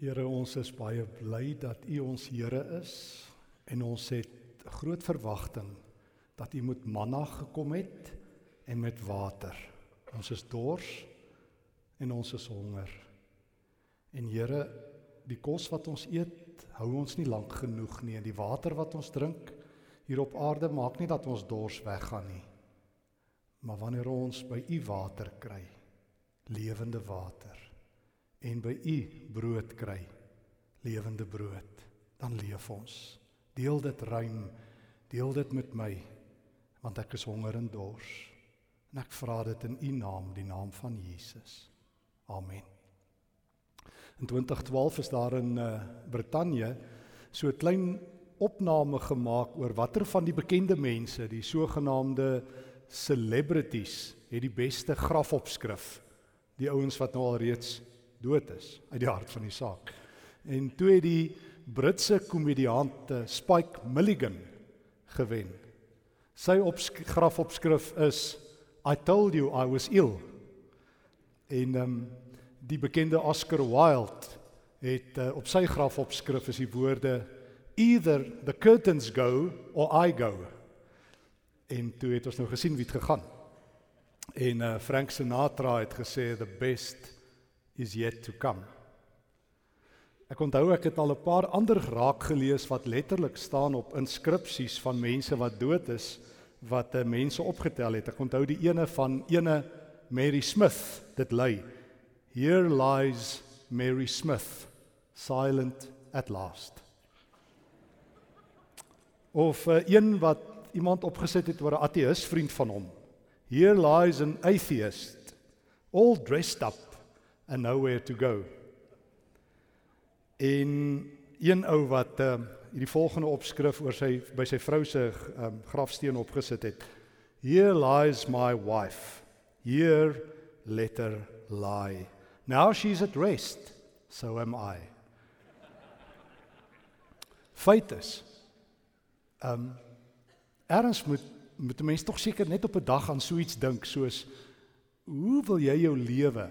Here ons is baie bly dat U ons Here is en ons het groot verwagting dat U met manna gekom het en met water. Ons is dors en ons is honger. En Here, die kos wat ons eet, hou ons nie lank genoeg nie en die water wat ons drink hier op aarde maak nie dat ons dors weggaan nie. Maar wanneer ons by U water kry, lewende water en by U brood kry, lewende brood, dan leef ons. Deel dit ruim, deel dit met my want ek is honger en dors. En ek vra dit in U naam, die naam van Jesus. Amen. In 2012 is daar in uh, Brittanje so 'n klein opname gemaak oor watter van die bekende mense, die sogenaamde celebrities, het die beste grafopskrif. Die ouens wat nou al reeds dood is uit die hart van die saak. En toe het die Britse komediant Spike Milligan gewen. Sy grafopskrif is I told you I was ill. En ehm um, die bekende Oscar Wilde het uh, op sy grafopskrif is die woorde either the curtains go or I go. En toe het ons nou gesien wie het gegaan. En uh, Frank Sinatra het gesê the best is yet to come. Ek onthou ek het al 'n paar ander raak gelees wat letterlik staan op inskripsies van mense wat dood is wat uh, mense opgetel het. Ek onthou die ene van ene Mary Smith dit lui Here lies Mary Smith silent at last. Of uh, een wat iemand opgesit het oor 'n ateïs vriend van hom. Here lies an atheist all dressed up and nowhere to go. En een ou wat uh, hierdie volgende opskrif oor sy by sy vrou se um, grafsteen opgesit het. Here lies my wife. Here let her lie. Now she's at rest, so am I. Feit is. Ehm um, erns moet moet 'n mens tog seker net op 'n dag aan so iets dink soos hoe wil jy jou lewe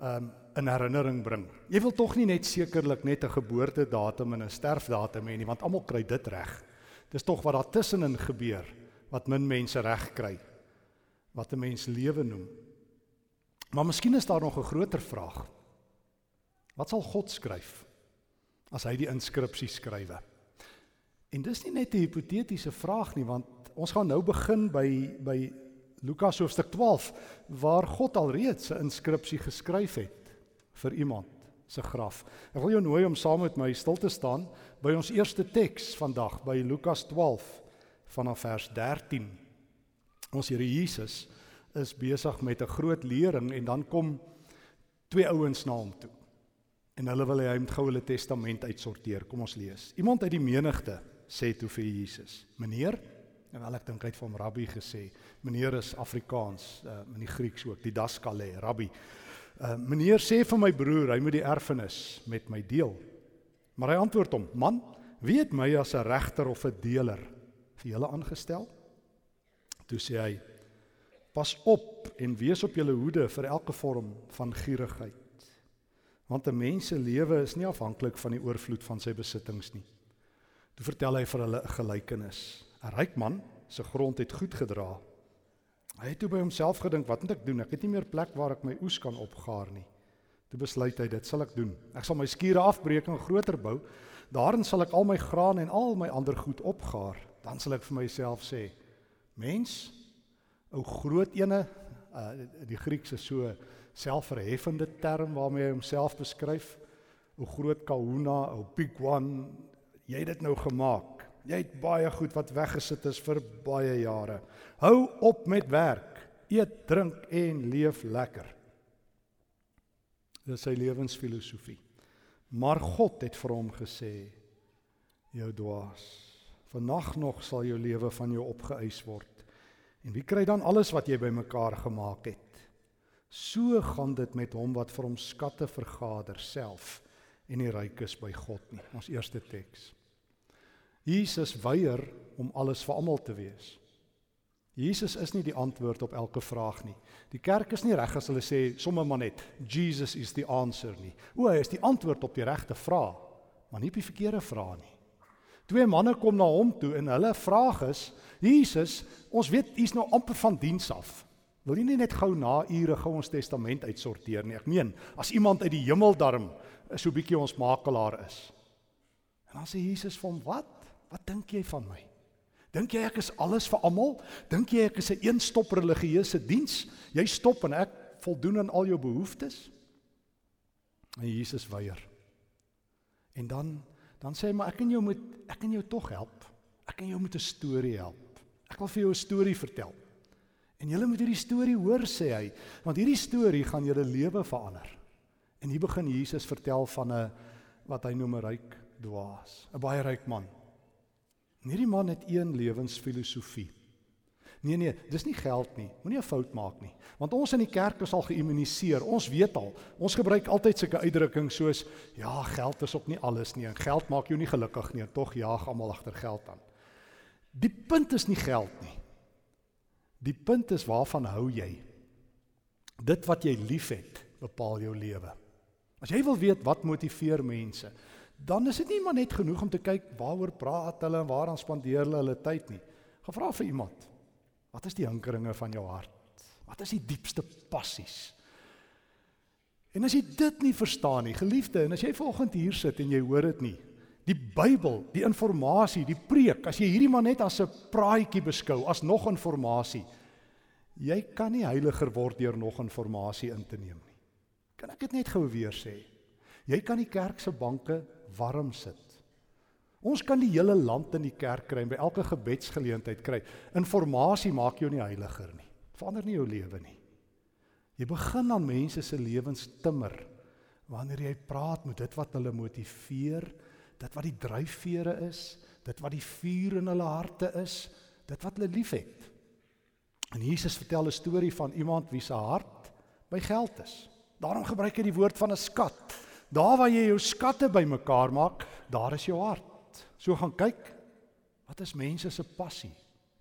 um in herinnering bring. Jy wil tog nie net sekerlik net 'n geboortedatum en 'n sterfdatum hê nie, want almal kry dit reg. Dis tog wat daar tussenin gebeur wat min mense reg kry. Wat 'n mens lewe noem. Maar miskien is daar nog 'n groter vraag. Wat sal God skryf as hy die inskripsie skrywe? En dis nie net 'n hipotetiese vraag nie, want ons gaan nou begin by by Lukas hoofstuk 12 waar God alreeds 'n inskripsie geskryf het vir iemand se graf. Ek wil jou nooi om saam met my stil te staan by ons eerste teks vandag by Lukas 12 vanaf vers 13. Ons Here Jesus is besig met 'n groot lering en dan kom twee ouens na hom toe. En hulle wil hy met goue testament uitsorteer. Kom ons lees. Iemand uit die menigte sê toe vir Jesus: "Meneer, En wel ek dink hy het vir hom rabbi gesê. Meneer is Afrikaans, uh, in die Grieks ook, die daskale, rabbi. Uh, meneer sê vir my broer, hy moet die erfenis met my deel. Maar hy antwoord hom: "Man, wie het my as 'n regter of 'n deler vir julle aangestel?" Toe sê hy: "Pas op en wees op julle hoede vir elke vorm van gierigheid. Want 'n mens se lewe is nie afhanklik van die oorvloed van sy besittings nie." Toe vertel hy vir hulle 'n gelykenis. 'n ryk man se grond het goed gedra. Hy het toe by homself gedink, wat moet ek doen? Ek het nie meer plek waar ek my oes kan opgaar nie. Toe besluit hy, dit sal ek doen. Ek sal my skure afbreek en groter bou. Daarin sal ek al my graan en al my ander goed opgaar. Dan sal ek vir myself sê: Mens, ou groot ene, uh, die Griekse so selfverheffende term waarmee hy homself beskryf. O groot kahuna, o big one, jy het dit nou gemaak. Jy het baie goed wat weggesit is vir baie jare. Hou op met werk. Eet, drink en leef lekker. Dis sy lewensfilosofie. Maar God het vir hom gesê: "Jou dwaas, vannag nog sal jou lewe van jou opgeëis word. En wie kry dan alles wat jy bymekaar gemaak het?" So gaan dit met hom wat vir hom skatte vergader self en die ryk is by God nie. Ons eerste teks. Jesus weier om alles vir almal te wees. Jesus is nie die antwoord op elke vraag nie. Die kerk is nie reg as hulle sê sommer maar net Jesus is die answer nie. O, hy is die antwoord op die regte vraag, maar nie op die verkeerde vraag nie. Twee manne kom na hom toe en hulle vraag is: "Jesus, ons weet u's nou amper van diens af. Wil jy nie net gou na ure gou ons testament uitsorteer nie? Ek meen, as iemand uit die hemel darm is so 'n bietjie ons makelaar is." En dan sê Jesus vir hom: "Wat? Wat dink jy van my?" Dink jy ek is alles vir almal? Dink jy ek is 'n eenstop religieuse diens? Jy stop en ek voldoen aan al jou behoeftes? En Jesus weier. En dan dan sê hy maar ek kan jou moet ek kan jou tog help. Ek kan jou met 'n storie help. Ek wil vir jou 'n storie vertel. En julle moet hierdie storie hoor sê hy, want hierdie storie gaan julle lewe verander. En hier begin Jesus vertel van 'n wat hy noem 'n ryk dwaas, 'n baie ryk man. En hierdie man het een lewensfilosofie. Nee nee, dis nie geld nie. Moenie 'n fout maak nie. Want ons in die kerk is al geïmmuniseer. Ons weet al. Ons gebruik altyd sulke uitdrukkings soos ja, geld is ook nie alles nie. En geld maak jou nie gelukkig nie. Tog jaag almal agter geld aan. Die punt is nie geld nie. Die punt is waarvan hou jy? Dit wat jy liefhet, bepaal jou lewe. As jy wil weet wat motiveer mense, dan is dit nie maar net genoeg om te kyk waaroor praat hulle en waaraan spandeer hulle hulle tyd nie. Gevra vir iemand. Wat is die hinkeringe van jou hart? Wat is die diepste passies? En as jy dit nie verstaan nie, geliefde, en as jy vanoggend hier sit en jy hoor dit nie, die Bybel, die inligting, die preek, as jy hierdie maar net as 'n praatjie beskou, as nog inligting, jy kan nie heiliger word deur nog inligting in te neem nie. Kan ek dit net gou weer sê? Jy kan die kerk se banke warm sit. Ons kan die hele land in die kerk kry en by elke gebedsgeleentheid kry. Informasie maak jou nie heiliger nie. Verander nie jou lewe nie. Jy begin aan mense se lewens timmer wanneer jy praat met dit wat hulle motiveer, dit wat die dryfvere is, dit wat die vuur in hulle harte is, dit wat hulle liefhet. En Jesus vertel 'n storie van iemand wie se hart by geld is. Daarom gebruik hy die woord van 'n skat. Daar waar jy jou skatte bymekaar maak, daar is jou hart. So gaan kyk, wat is mense se passie?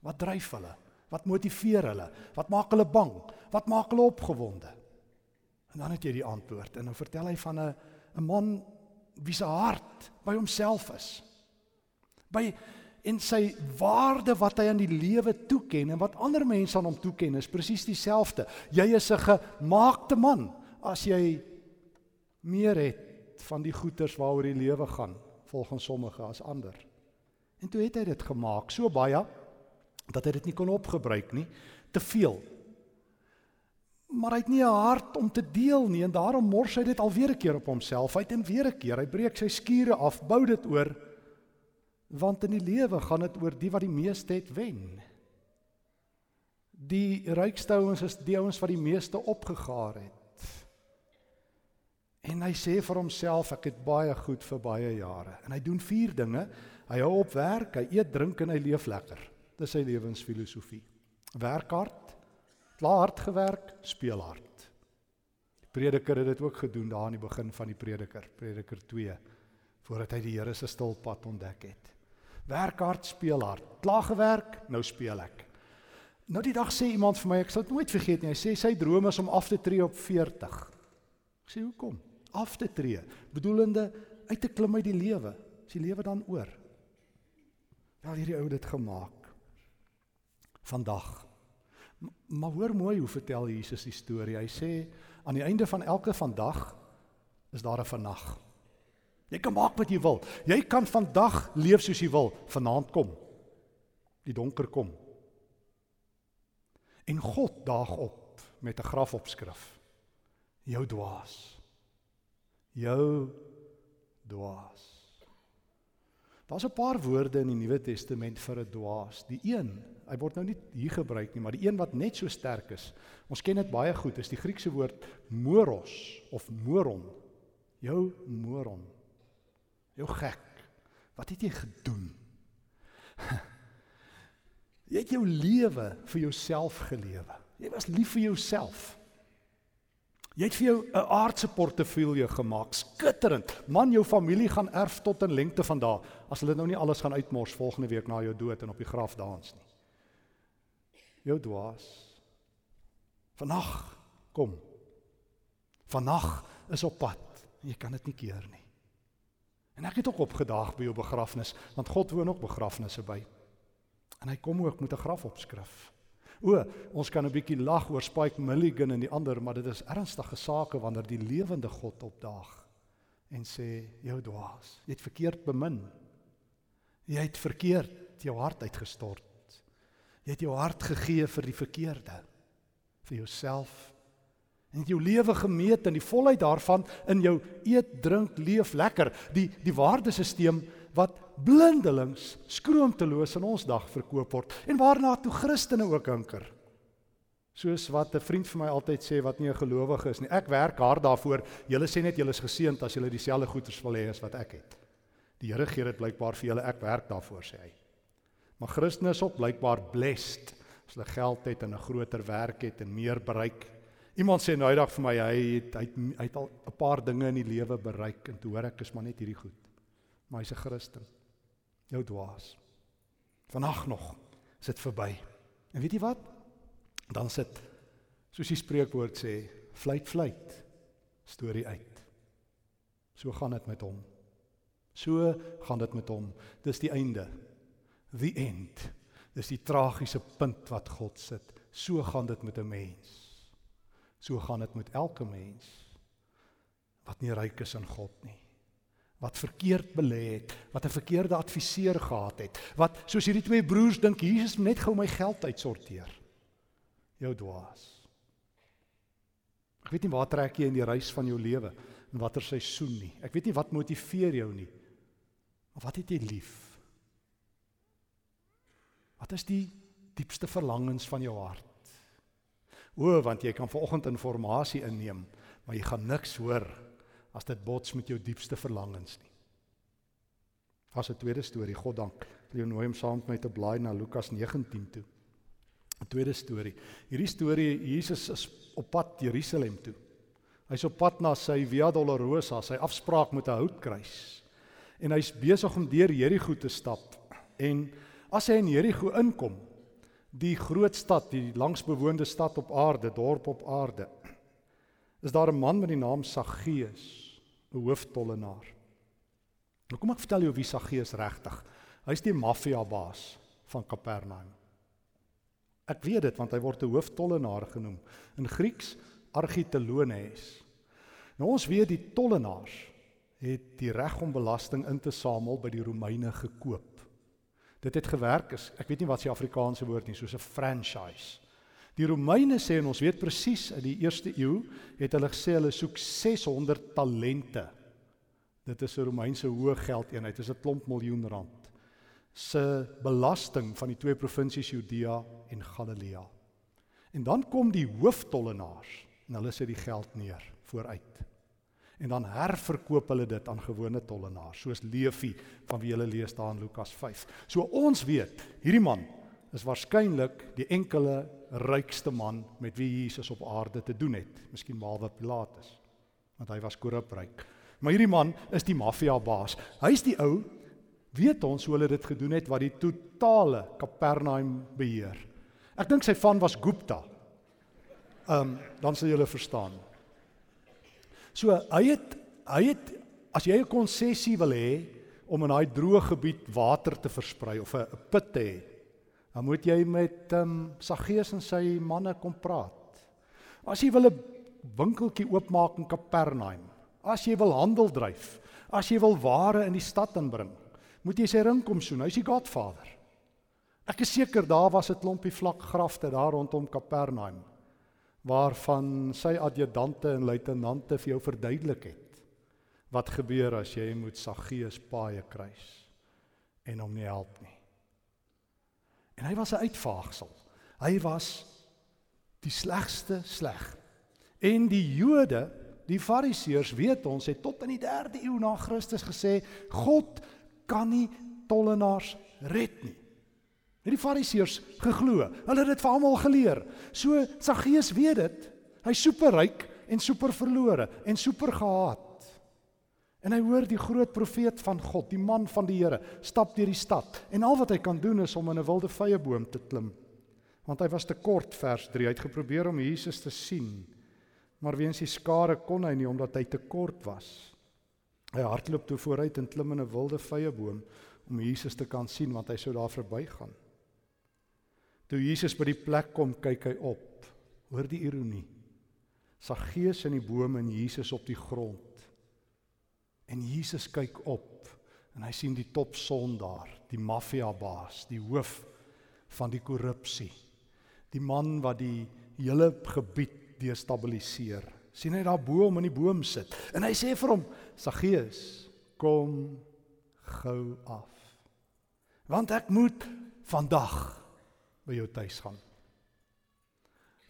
Wat dryf hulle? Wat motiveer hulle? Wat maak hulle bang? Wat maak hulle opgewonde? En dan het jy die antwoord. En nou vertel hy van 'n 'n man wie se hart by homself is. By en sy waarde wat hy aan die lewe toeken en wat ander mense aan hom toeken is presies dieselfde. Jy is 'n gemaakte man as jy meer het van die goeders waaroor die lewe gaan volgens sommige as ander. En toe het hy dit gemaak so baie dat hy dit nie kon opgebruik nie, te veel. Maar hy het nie 'n hart om te deel nie en daarom mors hy dit alweer 'n keer op homself. Hy het en weer 'n keer, hy breek sy skure af, bou dit oor want in die lewe gaan dit oor die wat die meeste het wen. Die rykste ouens is die ouens wat die meeste opgegaar het. En hy sê vir homself ek het baie goed vir baie jare. En hy doen vier dinge. Hy hou op werk, hy eet, drink en hy leef lekker. Dis sy lewensfilosofie. Werk hard, klaar hard gewerk, speel hard. Die prediker het dit ook gedoen daar aan die begin van die prediker, Prediker 2, voordat hy die Here se stilpad ontdek het. Werk hard, speel hard. Klaar gewerk, nou speel ek. Nou die dag sê iemand vir my, ek sal dit nooit vergeet nie. Hy sê sy droom is om af te tree op 40. Ek sê hoekom? Af te tree, bedoelende uit te klim uit die lewe. Is die lewe dan oor? Wel hierdie ou dit gemaak. Vandag. Maar hoor mooi hoe vertel Jesus die storie. Hy sê aan die einde van elke vandag is daar 'n vannag. Jy kan maak wat jy wil. Jy kan vandag leef soos jy wil. Vanaand kom. Die donker kom. En God daag op met 'n grafopskrif. Jou dwaas jou dwaas. Daar's 'n paar woorde in die Nuwe Testament vir 'n dwaas. Die een, hy word nou nie hier gebruik nie, maar die een wat net so sterk is. Ons ken dit baie goed, is die Griekse woord moros of moron. Jou moron. Jou gek. Wat het jy gedoen? Jy het jou lewe vir jouself gelewe. Jy was lief vir jouself. Jy het vir jou 'n aardse portefeulje gemaak, skitterend. Man, jou familie gaan erf tot in lengte van dae as hulle nou nie alles gaan uitmors volgende week na jou dood en op die graf dans nie. jou dwaas. Vannag kom. Vannag is op pad. Jy kan dit nie keer nie. En ek het ook opgedaag by jou begrafnis, want God woon ook begrafnisse by. En hy kom ook met 'n grafopskrif. O, ons kan 'n bietjie lag oor Spike Milligan en die ander, maar dit is ernstige sake wanneer die lewende God opdaag en sê jou dwaas, jy het verkeerd bemin. Jy het verkeerd jou hart uitgestort. Jy het jou hart gegee vir die verkeerde, vir jouself en jou lewe gemeet in die volheid daarvan in jou eet, drink, leef lekker. Die die waardesisteem wat blindelings skroomteloos in ons dag verkoop word en waarna toe Christene ook hinker. Soos wat 'n vriend vir my altyd sê wat nie 'n gelowige is nie. Ek werk hard daarvoor. Julle sê net julle is geseënd as julle dieselfde goeders wil hê as wat ek het. Die Here gee dit blykbaar vir julle. Ek werk daarvoor sê hy. Maar Christene is ook blykbaar blessed as hulle geld het en 'n groter werk het en meer bereik Iemand sê nou eendag vir my hy het hy het, hy het al 'n paar dinge in die lewe bereik en toe hoor ek is maar net hierdie goed. Maar hy's 'n Christen. Jou dwaas. Vanag nog is dit verby. En weet jy wat? Dan sit soos die spreekwoord sê, fluit fluit storie uit. So gaan dit met hom. So gaan dit met hom. Dis die einde. The end. Dis die tragiese punt wat God sit. So gaan dit met 'n mens. So gaan dit met elke mens wat nie ryk is in God nie. Wat verkeerd belê het, wat 'n verkeerde adviseur gehad het, wat soos hierdie twee broers dink Jesus moet net gou my geld uitsorteer. Jou dwaas. Ek weet nie waar trek jy in die reis van jou lewe en watter seisoen nie. Ek weet nie wat motiveer jou nie. Maar wat het jy lief? Wat is die diepste verlangens van jou hart? O, want jy kan vanoggend inligting inneem, maar jy gaan niks hoor as dit bots met jou diepste verlangens nie. Was 'n tweede storie, God dank. Wil jou nooi om saam met my te blaai na Lukas 19 toe. 'n Tweede storie. Hierdie storie Jesus is op pad Jerusalem toe. Hy's op pad na sy Via Dolorosa, sy afspraak met 'n houtkruis. En hy's besig om deur Jerigo te stap. En as hy in Jerigo inkom, die groot stad, die langsbewoonde stad op aarde, dorp op aarde. Is daar 'n man met die naam Saggeus, 'n hooftollenaar. Nou kom ek vertel jou wie Saggeus regtig. Hy's die maffiabaas van Kapernaum. Ek weet dit want hy word 'n hooftollenaar genoem. In Grieks Argitelones. Nou ons weet die tollenaars het die reg om belasting in te samel by die Romeine gekoop. Dit het gewerk is ek weet nie wat se Afrikaanse woord nie soos 'n franchise. Die Romeine sê en ons weet presies in die eerste eeu het hulle gesê hulle soek 600 talente. Dit is 'n Romeinse hoë geldeenheid, dit is 'n klomp miljoen rand. Se belasting van die twee provinsies Judea en Galilea. En dan kom die hooftollenaars en hulle sit die geld neer vooruit en dan herverkoop hulle dit aan gewone tollenaars soos Levi van wie hulle lees daar in Lukas 5. So ons weet, hierdie man is waarskynlik die enkele rykste man met wie Jesus op aarde te doen het, miskien behalwe Pilatus, want hy was korrupryk. Maar hierdie man is die maffia baas. Hy's die ou weet ons hoe hulle dit gedoen het wat die totale Kapernaum beheer. Ek dink sy van was Gupta. Ehm um, dan sal julle verstaan. So hy het hy het as jy 'n konsessie wil hê om in daai droë gebied water te versprei of 'n put te hê, dan moet jy met ehm um, Saggeus en sy manne kom praat. As jy wil 'n winkeltjie oopmaak in Kapernaum, as jy wil handel dryf, as jy wil ware in die stad inbring, moet jy sy ring kom soen. Hy's die Godfather. Ek is seker daar was 'n klompie vlak grafte daar rondom Kapernaum waarvan sy adjudante en luitenante vir jou verduidelik het wat gebeur as jy moet Saggeus paaie kruis en hom nie help nie. En hy was 'n uitvaagsel. Hy was die slegste sleg. En die Jode, die Fariseërs weet ons het tot in die 3de eeu na Christus gesê God kan nie tollenaars red nie. Het die Fariseërs geglo. Hulle het dit vir almal geleer. So Saggeus weet dit. Hy's superryk en super verlore en super gehaat. En hy hoor die groot profeet van God, die man van die Here, stap deur die stad en al wat hy kan doen is om in 'n wilde vyeboom te klim Want hy was te kort vers 3. Hy het geprobeer om Jesus te sien, maar weens die skare kon hy nie omdat hy te kort was. Hy hardloop toe vooruit en klim in 'n wilde vyeboom om Jesus te kan sien want hy sou daar verbygaan. Toe Jesus by die plek kom, kyk hy op. Hoor die ironie. Saggeus in die boom en Jesus op die grond. En Jesus kyk op en hy sien die topson daar, die maffiabaas, die hoof van die korrupsie. Die man wat die hele gebied destabiliseer. sien hy daar bo om in die boom sit. En hy sê vir hom: "Saggeus, kom gou af. Want ek moet vandag by jou tuis gaan."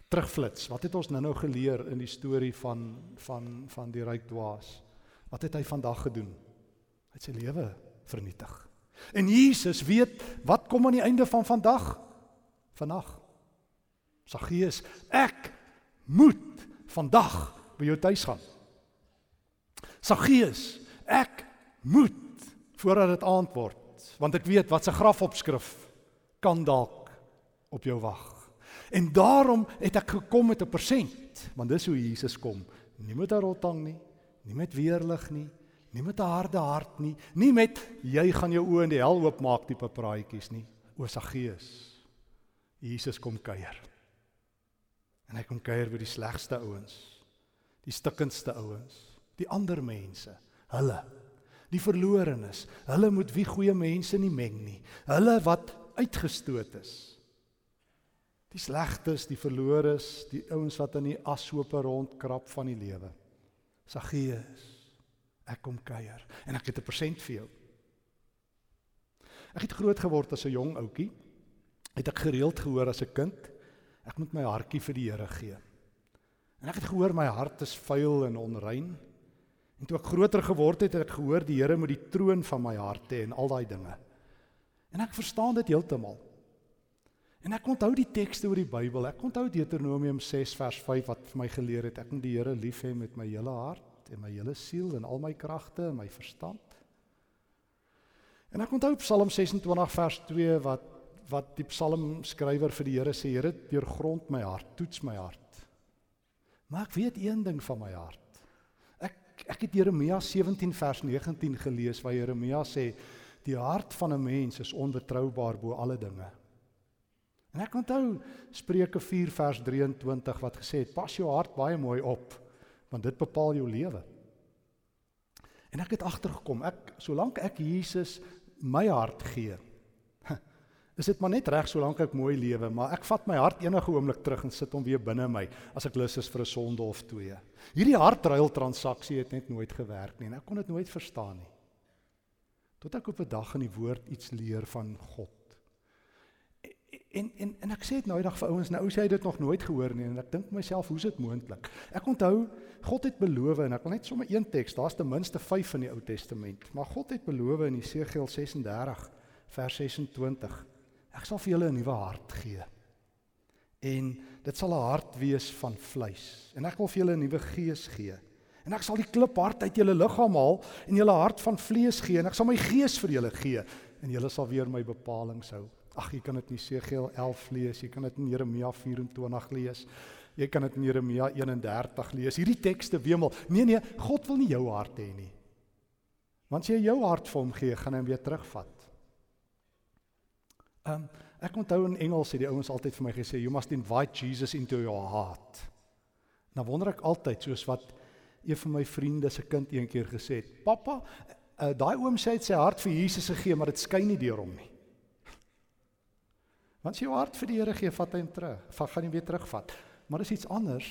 Terugflits. Wat het ons nou-nou geleer in die storie van van van die ryk dwaas? Wat het hy vandag gedoen? Hy het sy lewe vernietig. En Jesus weet wat kom aan die einde van vandag? Vandag. Saggeus, ek moet vandag by jou tuis gaan. Saggeus, ek moet voordat dit aand word, want ek weet wat se grafopskrif kan dalk op jou wag. En daarom het ek gekom met 'n persent, want dis hoe Jesus kom. Nie met 'n rotang nie, nie met weerlig nie, nie met 'n harde hart nie, nie met jy gaan jou oë in die hel oopmaak tipe praatjies nie. O Saggeus. Jesus kom kuier. En hy kom kuier by die slegste ouens, die stikkendste ouens, die ander mense, hulle, die verlorenes, hulle moet wie goeie mense nie meng nie. Hulle wat uitgestoot is. Die slegtes, die verloores, die ouens wat in die ashope rondkrap van die lewe. Saggeus, ek kom kuier en ek het 'n persent vir jou. Ek het groot geword as 'n jong ouetjie. Het ek gereeld gehoor as 'n kind Ek moet my hartjie vir die Here gee. En ek het gehoor my hart is vuil en onrein. En toe ek groter geword het, het ek gehoor die Here moet die troon van my hart hê en al daai dinge. En ek verstaan dit heeltemal. En ek onthou die tekste oor die Bybel. Ek onthou Deuteronomium 6 vers 5 wat vir my geleer het ek moet die Here lief hê met my hele hart en my hele siel en al my kragte en my verstand. En ek onthou Psalm 26 vers 2 wat wat die psalmskrywer vir die Here sê, Here, deurgrond my hart, toets my hart. Maar ek weet een ding van my hart. Ek ek het Jeremia 17 vers 19 gelees waar Jeremia sê die hart van 'n mens is onbetroubaar bo alle dinge. En ek onthou Spreuke 4 vers 23 wat gesê het: Pas jou hart baie mooi op, want dit bepaal jou lewe. En ek het agtergekom, ek solank ek Jesus my hart gee, is dit maar net reg solank ek mooi lewe, maar ek vat my hart enige oomblik terug en sit hom weer binne my as ek lus is vir 'n sonde of twee. Hierdie hartruil transaksie het net nooit gewerk nie en ek kon dit nooit verstaan nie. Tot ek op 'n dag in die woord iets leer van God. En en en ek sê dit nou eendag vir ouens, nou ou sê hy dit nog nooit gehoor nie en ek dink myself, hoe is dit moontlik? Ek onthou God het beloof en ek wil net sommer een teks, daar's ten minste 5 in die Ou Testament, maar God het beloof in Jesegiel 36 vers 26 Ek sal vir julle 'n nuwe hart gee. En dit sal 'n hart wees van vleis. En ek wil vir julle 'n nuwe gees gee. En ek sal die kliphart uit julle liggaam haal en julle hart van vlees gee en ek sal my gees vir julle gee en julle sal weer my bepalinge hou. Ag, jy kan dit in Jesegiel 11 lees, jy kan dit in Jeremia 24 lees. Jy kan dit in Jeremia 31 lees. Hierdie tekste wemel. Nee nee, God wil nie jou hart hê nie. Want as jy jou hart vir hom gee, gaan hy hom weer terugvat. Ehm um, ek onthou in Engels het die ouens altyd vir my gesê you must invite Jesus into your heart. Nou wonder ek altyd soos wat een van my vriende se kind eendag gesê het, "Pappa, uh, daai oom sê hy het sy hart vir Jesus gegee, maar dit skyn nie deur hom nie." Want as jy jou hart vir die Here gee, vat hy hom terug. Vat gaan hy weer terugvat. Maar dis iets anders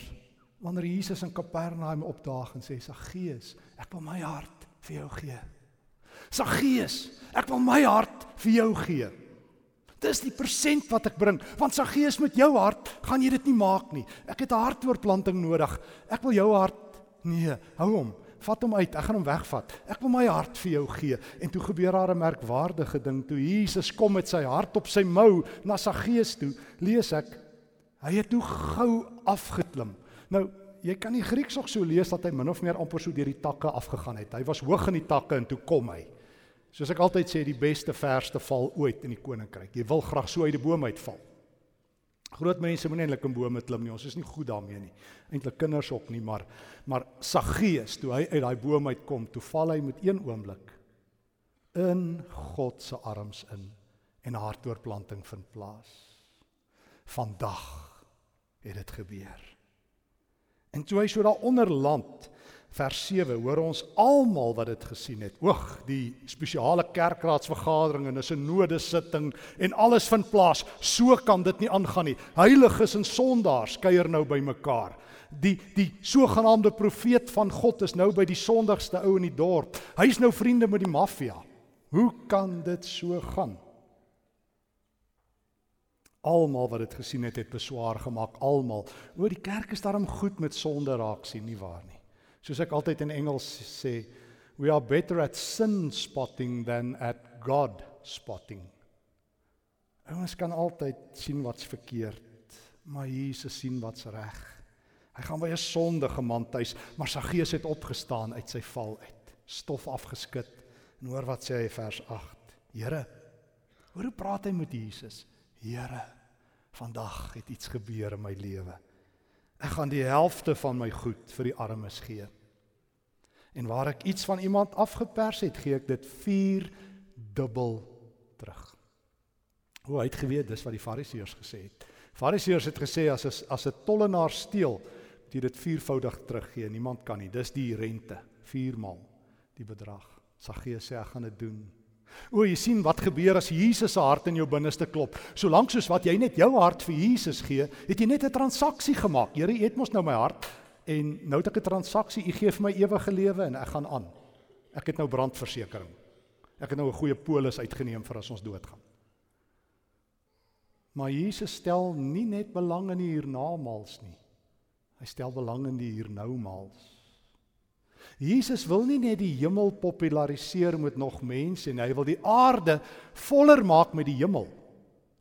wanneer Jesus in Kapernaum opdaag en sê, "Saggeus, ek wil my hart vir jou gee." Saggeus, ek wil my hart vir jou gee. Dis die persent wat ek bring, want sy gees met jou hart gaan jy dit nie maak nie. Ek het 'n hartoortplanting nodig. Ek wil jou hart nee, hou hom. Vat hom uit. Ek gaan hom wegvat. Ek wil my hart vir jou gee. En toe gebeur daar 'n merkwaardige ding. Toe Jesus kom met sy hart op sy mou na sy gees toe, lees ek hy het toe gou afgeklim. Nou Jy kan die Grieks ook so lees dat hy min of meer amper so deur die takke afgegaan het. Hy was hoog in die takke en toe kom hy. Soos ek altyd sê, die beste verste val ooit in die koninkryk. Jy wil graag so uit die boom uitval. Groot mense moenie eintlik in bome klim nie. Ons is nie goed daarmee nie. Eintlik kinders ook nie, maar maar Saggeus, toe hy uit daai boom uitkom, toe val hy met een oomblik in God se arms in en hartoortplanting vind plaas. Vandag het dit gebeur. En toe hy so daaronder land vers 7 hoor ons almal wat dit gesien het. Oeg, die spesiale kerkraadsvergadering en 'n nodesitting en alles vind plaas. So kan dit nie aangaan nie. Heiliges en sondaars kuier nou bymekaar. Die die sogenaamde profeet van God is nou by die sondigste ou in die dorp. Hy's nou vriende met die maffia. Hoe kan dit so gaan? Almal wat dit gesien het, het beswaar gemaak, almal. O, die kerk is daarom goed met sonde raak sien, nie waar nie? Soos ek altyd in Engels sê, we are better at sin spotting than at God spotting. Ons kan altyd sien wat's verkeerd, maar Jesus sien wat's reg. Hy gaan by 'n sondige man tuis, maar sy gees het opgestaan uit sy val uit, stof afgeskit. En hoor wat sê hy vers 8. Here, hoor hoe praat hy met Jesus? Here, vandag het iets gebeur in my lewe. Ek gaan die helfte van my goed vir die armes gee. En waar ek iets van iemand afgepers het, gee ek dit 4 dubbel terug. Hoe hy het geweet dis wat die Fariseërs gesê het. Fariseërs het gesê as as as 'n tollenaar steel, moet jy dit viervoudig teruggee. Niemand kan nie. Dis die rente, 4 maal die bedrag. Saggeus sê ek gaan dit doen. O, jy sien wat gebeur as Jesus se hart in jou binneste klop. Solank soos wat jy net jou hart vir Jesus gee, het jy net 'n transaksie gemaak. Here, U het mos nou my hart en nou het ek 'n transaksie. U gee vir my ewige lewe en ek gaan aan. Ek het nou brandversekering. Ek het nou 'n goeie polis uitgeneem vir as ons doodgaan. Maar Jesus stel nie net belang in die hiernamaals nie. Hy stel belang in die hiernoumaals. Jesus wil nie net die hemel populariseer met nog mense en hy wil die aarde voller maak met die hemel.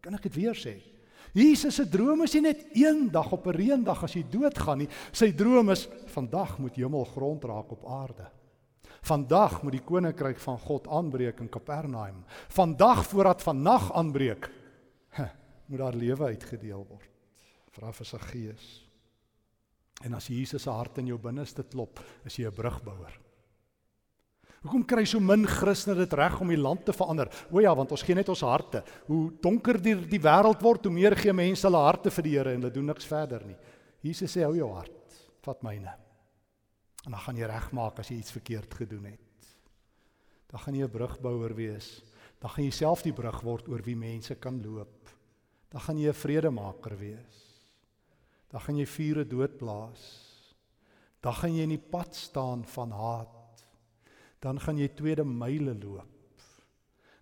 Kan ek dit weer sê? Jesus se droom is nie net eendag op 'n reendag as jy doodgaan nie. Sy droom is vandag moet hemel grond raak op aarde. Vandag moet die koninkryk van God aanbreek in Kapernaum. Vandag voordat vannag aanbreek, moet daar lewe uitgedeel word. Vra vir sy gees. En as Jesus se hart in jou binneste klop, is jy 'n brugbouer. Hoekom kry so min Christene dit reg om die land te verander? O ja, want ons gee net ons harte. Hoe donker die die wêreld word, hoe meer gee mense hulle harte vir die Here en hulle doen niks verder nie. Jesus sê hou jou hart, vat myne. En dan gaan jy regmaak as jy iets verkeerd gedoen het. Dan gaan jy 'n brugbouer wees. Dan gaan jy self die brug word oor wie mense kan loop. Dan gaan jy 'n vredemaker wees. Dan gaan jy vure doodblaas. Dan gaan jy in die pad staan van haat. Dan gaan jy tweede myle loop.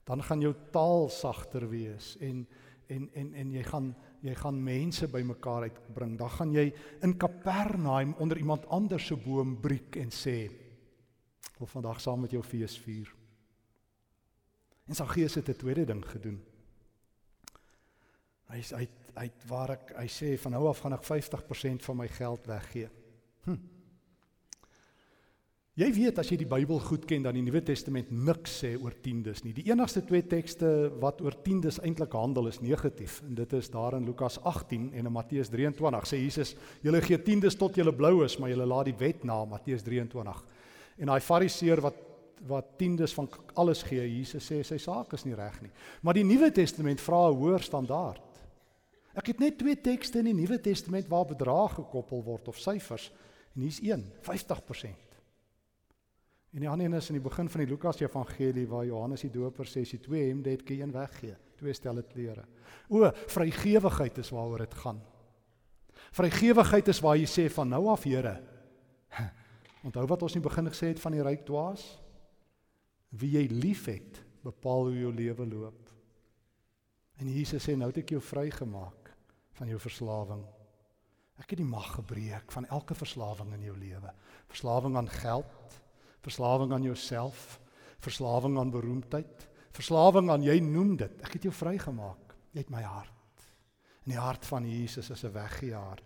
Dan gaan jou taal sagter wees en en en en jy gaan jy gaan mense bymekaar uitbring. Dan gaan jy in Kapernaum onder iemand anders se boom breek en sê: "Ek wil vandag saam met jou fees vier." En sy gees het 'n tweede ding gedoen. Hy hy hy waar ek hy sê van nou af gaan ek 50% van my geld weggee. Hm. Jy weet as jy die Bybel goed ken dan die Nuwe Testament niks sê oor tiendes nie. Die enigste twee tekste wat oor tiendes eintlik handel is negatief en dit is daar in Lukas 18 en in Matteus 23 sê Jesus: "Julle gee tiendes tot julle blou is, maar julle laat die wet na." Matteus 23. En daai Fariseer wat wat tiendes van alles gee, Jesus sê sy saak is nie reg nie. Maar die Nuwe Testament vra 'n hoër standaard. Ek het net twee tekste in die Nuwe Testament waar bedrag gekoppel word of syfers en hier's een, 50%. En die ander een is in die begin van die Lukas Evangelie waar Johannes die Doper sê as jy twee hemde het, jy een weggee, twee stelle klere. O, vrygewigheid is waaroor dit gaan. Vrygewigheid is waar jy sê van nou af, Here. Onthou wat ons in die begin gesê het van die ryk dwaas? Wie jy liefhet, bepaal hoe jou lewe loop. En Jesus sê nou het ek jou vrygemaak van jou verslawing. Ek het die mag gebreek van elke verslawing in jou lewe. Verslawing aan geld, verslawing aan jouself, verslawing aan beroemdheid, verslawing aan jy noem dit. Ek het jou vrygemaak. Jy het my hart. In die hart van Jesus is 'n weggee hart.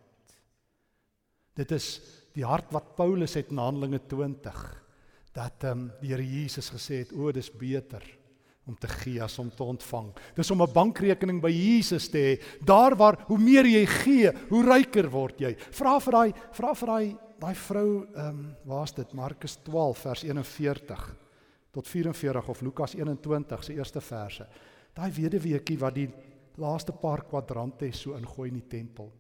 Dit is die hart wat Paulus het in Handelinge 20 dat ehm um, die Here Jesus gesê het, "O, dis beter om te gee as om te ontvang. Dis om 'n bankrekening by Jesus te hê. Daar waar hoe meer jy gee, hoe ryker word jy. Vra vir daai vra vir daai daai vrou, ehm um, waar's dit? Markus 12 vers 41 tot 44 of Lukas 21 se eerste verse. Daai weduweetjie wat die laaste paar kwadrante so ingooi in die tempel.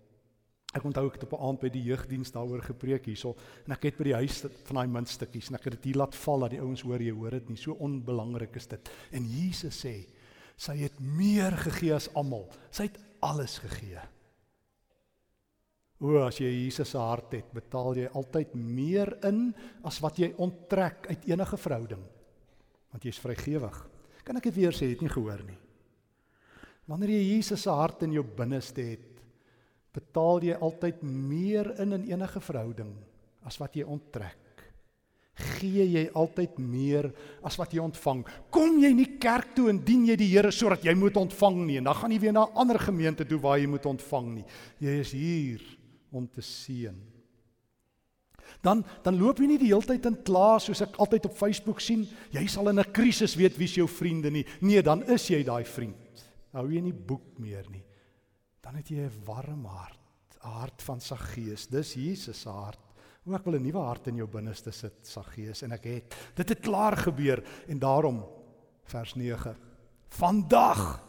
Ek onthou ek het op 'n aand by die jeugdiens daaroor gepreek hierso en ek het by die huis van daai muntstukkies en ek het dit hier laat val dat die ouens hoor jy hoor dit nie so onbelangrik is dit. En Jesus sê sy het meer gegee as almal. Sy het alles gegee. O as jy Jesus se hart het, betaal jy altyd meer in as wat jy onttrek uit enige verhouding. Want jy's vrygewig. Kan ek dit weer sê, het nie gehoor nie. Wanneer jy Jesus se hart in jou binneste het, betaal jy altyd meer in in enige verhouding as wat jy onttrek. Gee jy altyd meer as wat jy ontvang. Kom jy nie kerk toe en dien jy die Here sodat jy moet ontvang nie en dan gaan jy weer na 'n ander gemeente toe waar jy moet ontvang nie. Jy is hier om te seën. Dan dan loop jy nie die hele tyd in kla soos ek altyd op Facebook sien, jy sal in 'n krisis weet wie's jou vriende nie. Nee, dan is jy daai vriend. Hou jy nie boek meer nie dan het jy 'n warm hart, 'n hart van Saggees. Dis Jesus se hart. O, ek wil 'n nuwe hart in jou binneste sit, Saggees, en ek het. Dit het klaar gebeur en daarom vers 9. Vandag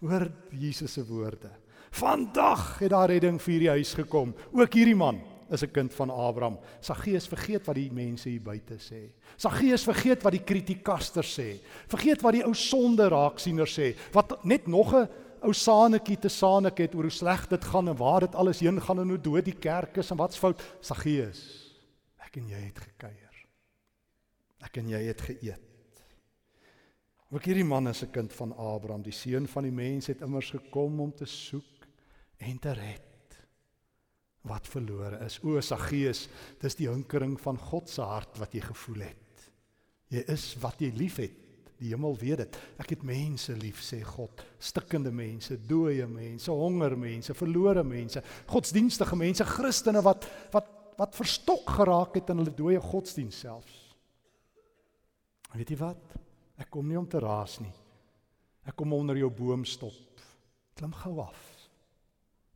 hoor Jesus se woorde. Vandag het daar redding vir hierdie huis gekom. Ook hierdie man is 'n kind van Abraham. Saggees vergeet wat die mense hier buite sê. Saggees vergeet wat die kritikasters sê. Vergeet wat die ou sonde raaksiener sê. Wat net nog 'n ou Sanetjie te Sanek het oor hoe sleg dit gaan en waar dit alles heen gaan en hoe dood die kerk is en wat's fout. Saggeus, ek en jy het gekuier. Ek en jy het geëet. Ook hierdie man is 'n kind van Abraham, die seun van die mens het immers gekom om te soek en te red wat verlore is. O Saggeus, dis die hinkering van God se hart wat jy gevoel het. Jy is wat jy liefhet. Die hemel weet dit. Ek het mense lief, sê God. Stikkende mense, dooie mense, honger mense, verlore mense, godsdienstige mense, Christene wat wat wat verstok geraak het in hulle dooie godsdiens selfs. Weet jy wat? Ek kom nie om te raas nie. Ek kom onder jou boom stop. Klim gou af.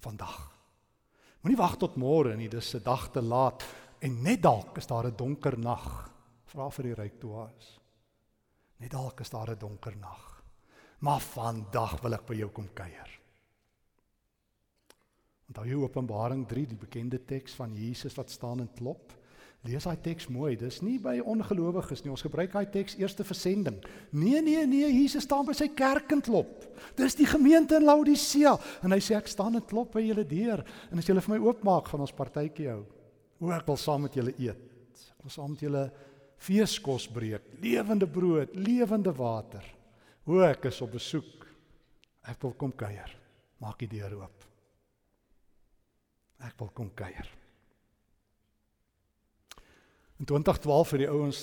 Vandag. Moenie wag tot môre nie, dis 'n dag te laat en net dalk is daar 'n donker nag. Vra vir die ryk toe is. Net dalk is daar 'n donker nag. Maar vandag wil ek by jou kom kuier. Onthou jy Openbaring 3, die bekende teks van Jesus wat staan en klop? Lees daai teks mooi. Dis nie by ongelowiges nie. Ons gebruik daai teks eerste vir sending. Nee, nee, nee, Jesus staan by sy kerk en klop. Dis die gemeente in Laodicea en hy sê ek staan en klop by julle deur en as julle vir my oopmaak, gaan ons partytjie hou. O, ek wil saam met julle eet. Ek wil saam met julle feeskos breek, lewende brood, lewende water. O, ek is op besoek. Ek wil kom kuier. Maak die deur oop. Ek wil kom kuier. In 2012 het die ouens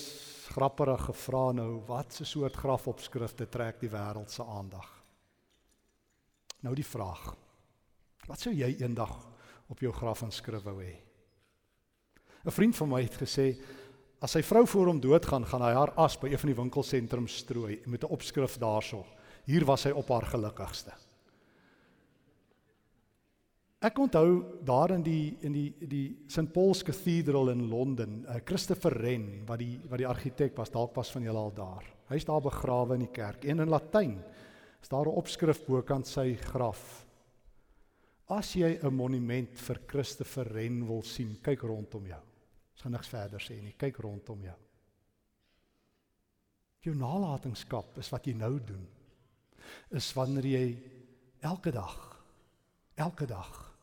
grapperig gevra nou, wat 'n soort grafopskrifte trek die wêreld se aandag? Nou die vraag. Wat sou jy eendag op jou graf inskrif wou hê? 'n Vriend van my het gesê As sy vrou voor hom doodgaan, gaan hy haar as by een van die winkelsentrums strooi met 'n opskrif daarso. Hier was hy op haar gelukkigste. Ek onthou daar in die in die die St Paul's Cathedral in Londen, uh, Christopher Wren wat die wat die argitek was, dalk was van julle al daar. Hy's daar begrawe in die kerk en in Latyn is daar 'n opskrif bokant sy graf. As jy 'n monument vir Christopher Wren wil sien, kyk rondom jou. Ons gaan niks verder sê nie. Kyk rondom jou. Jou nalatenskap is wat jy nou doen. Is wanneer jy elke dag elke dag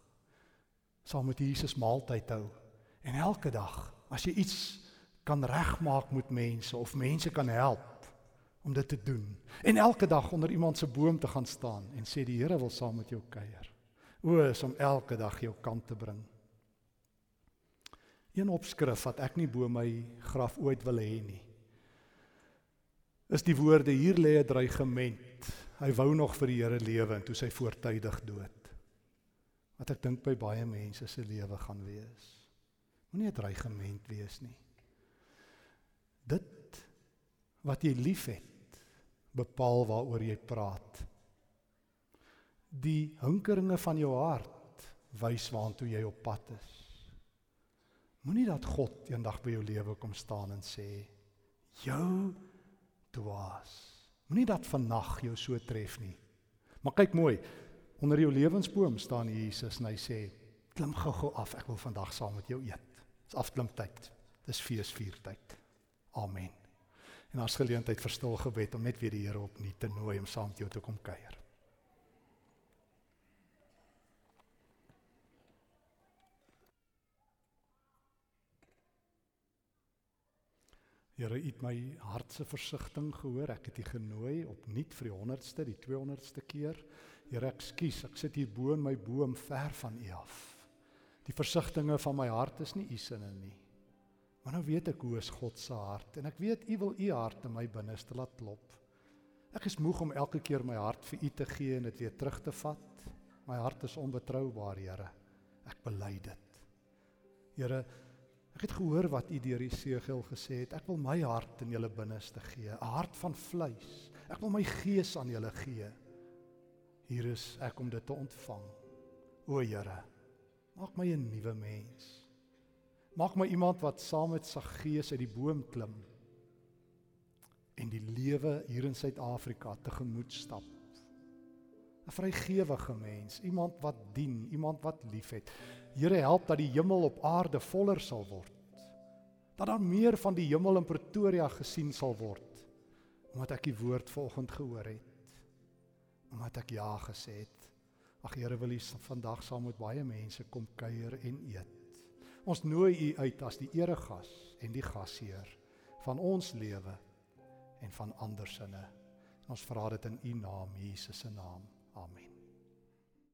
saam met Jesus maaltyd hou en elke dag as jy iets kan regmaak met mense of mense kan help om dit te doen en elke dag onder iemand se boom te gaan staan en sê die Here wil saam met jou kuier. O, is om elke dag jou kant te bring. Een opskrif wat ek nie bo my graf ooit wil hê nie. Is die woorde hier lê 'n dreigement. Hy wou nog vir die Here lewe en toe sy voortydig dood. Wat ek dink by baie mense se lewe gaan wees. Moenie 'n dreigement wees nie. Dit wat jy liefhet, bepaal waaroor jy praat. Die hinkeringe van jou hart wys waantoe jy op pad is. Moenie dat God eendag by jou lewe kom staan en sê: "Jou dwaas." Moenie dat vandag jou so tref nie. Maar kyk mooi, onder jou lewensboom staan Jesus en hy sê: "Klim gou-gou af, ek wil vandag saam met jou eet." Dis afklimtyd. Dis feesviertyd. Amen. En as geleentheid vir stil gebed om net weer die Here opnuut te nooi om saam met jou te kom kuier. Here, U het my hart se versigtiging gehoor. Ek het U genooi opnuut vir die 100ste, die 200ste keer. Here, ekskuus, ek sit hier bo in my boom ver van U af. Die versigtings van my hart is nie U sinne nie. Maar nou weet ek hoe is God se hart en ek weet U wil U hart in my binneste laat klop. Ek is moeg om elke keer my hart vir U te gee en dit weer terug te vat. My hart is onbetroubaar, Here. Ek bely dit. Here, Ek het gehoor wat u deur Jesegiel gesê het. Ek wil my hart in julle binneste gee, 'n hart van vleis. Ek wil my gees aan julle gee. Hier is ek om dit te ontvang. O Here, maak my 'n nuwe mens. Maak my iemand wat saam met sy gees uit die boom klim en die lewe hier in Suid-Afrika tegemoet stap. 'n Vrygewige mens, iemand wat dien, iemand wat liefhet. Here help dat die hemel op aarde voller sal word. Dat daar meer van die hemel in Pretoria gesien sal word omdat ek die woord vanoggend gehoor het. Omdat ek ja gesê het. Ag Here wil U vandag saam met baie mense kom kuier en eet. Ons nooi U uit as die eregas en die gasheer van ons lewe en van ander sinne. Ons vra dit in U naam, Jesus se naam. Amen.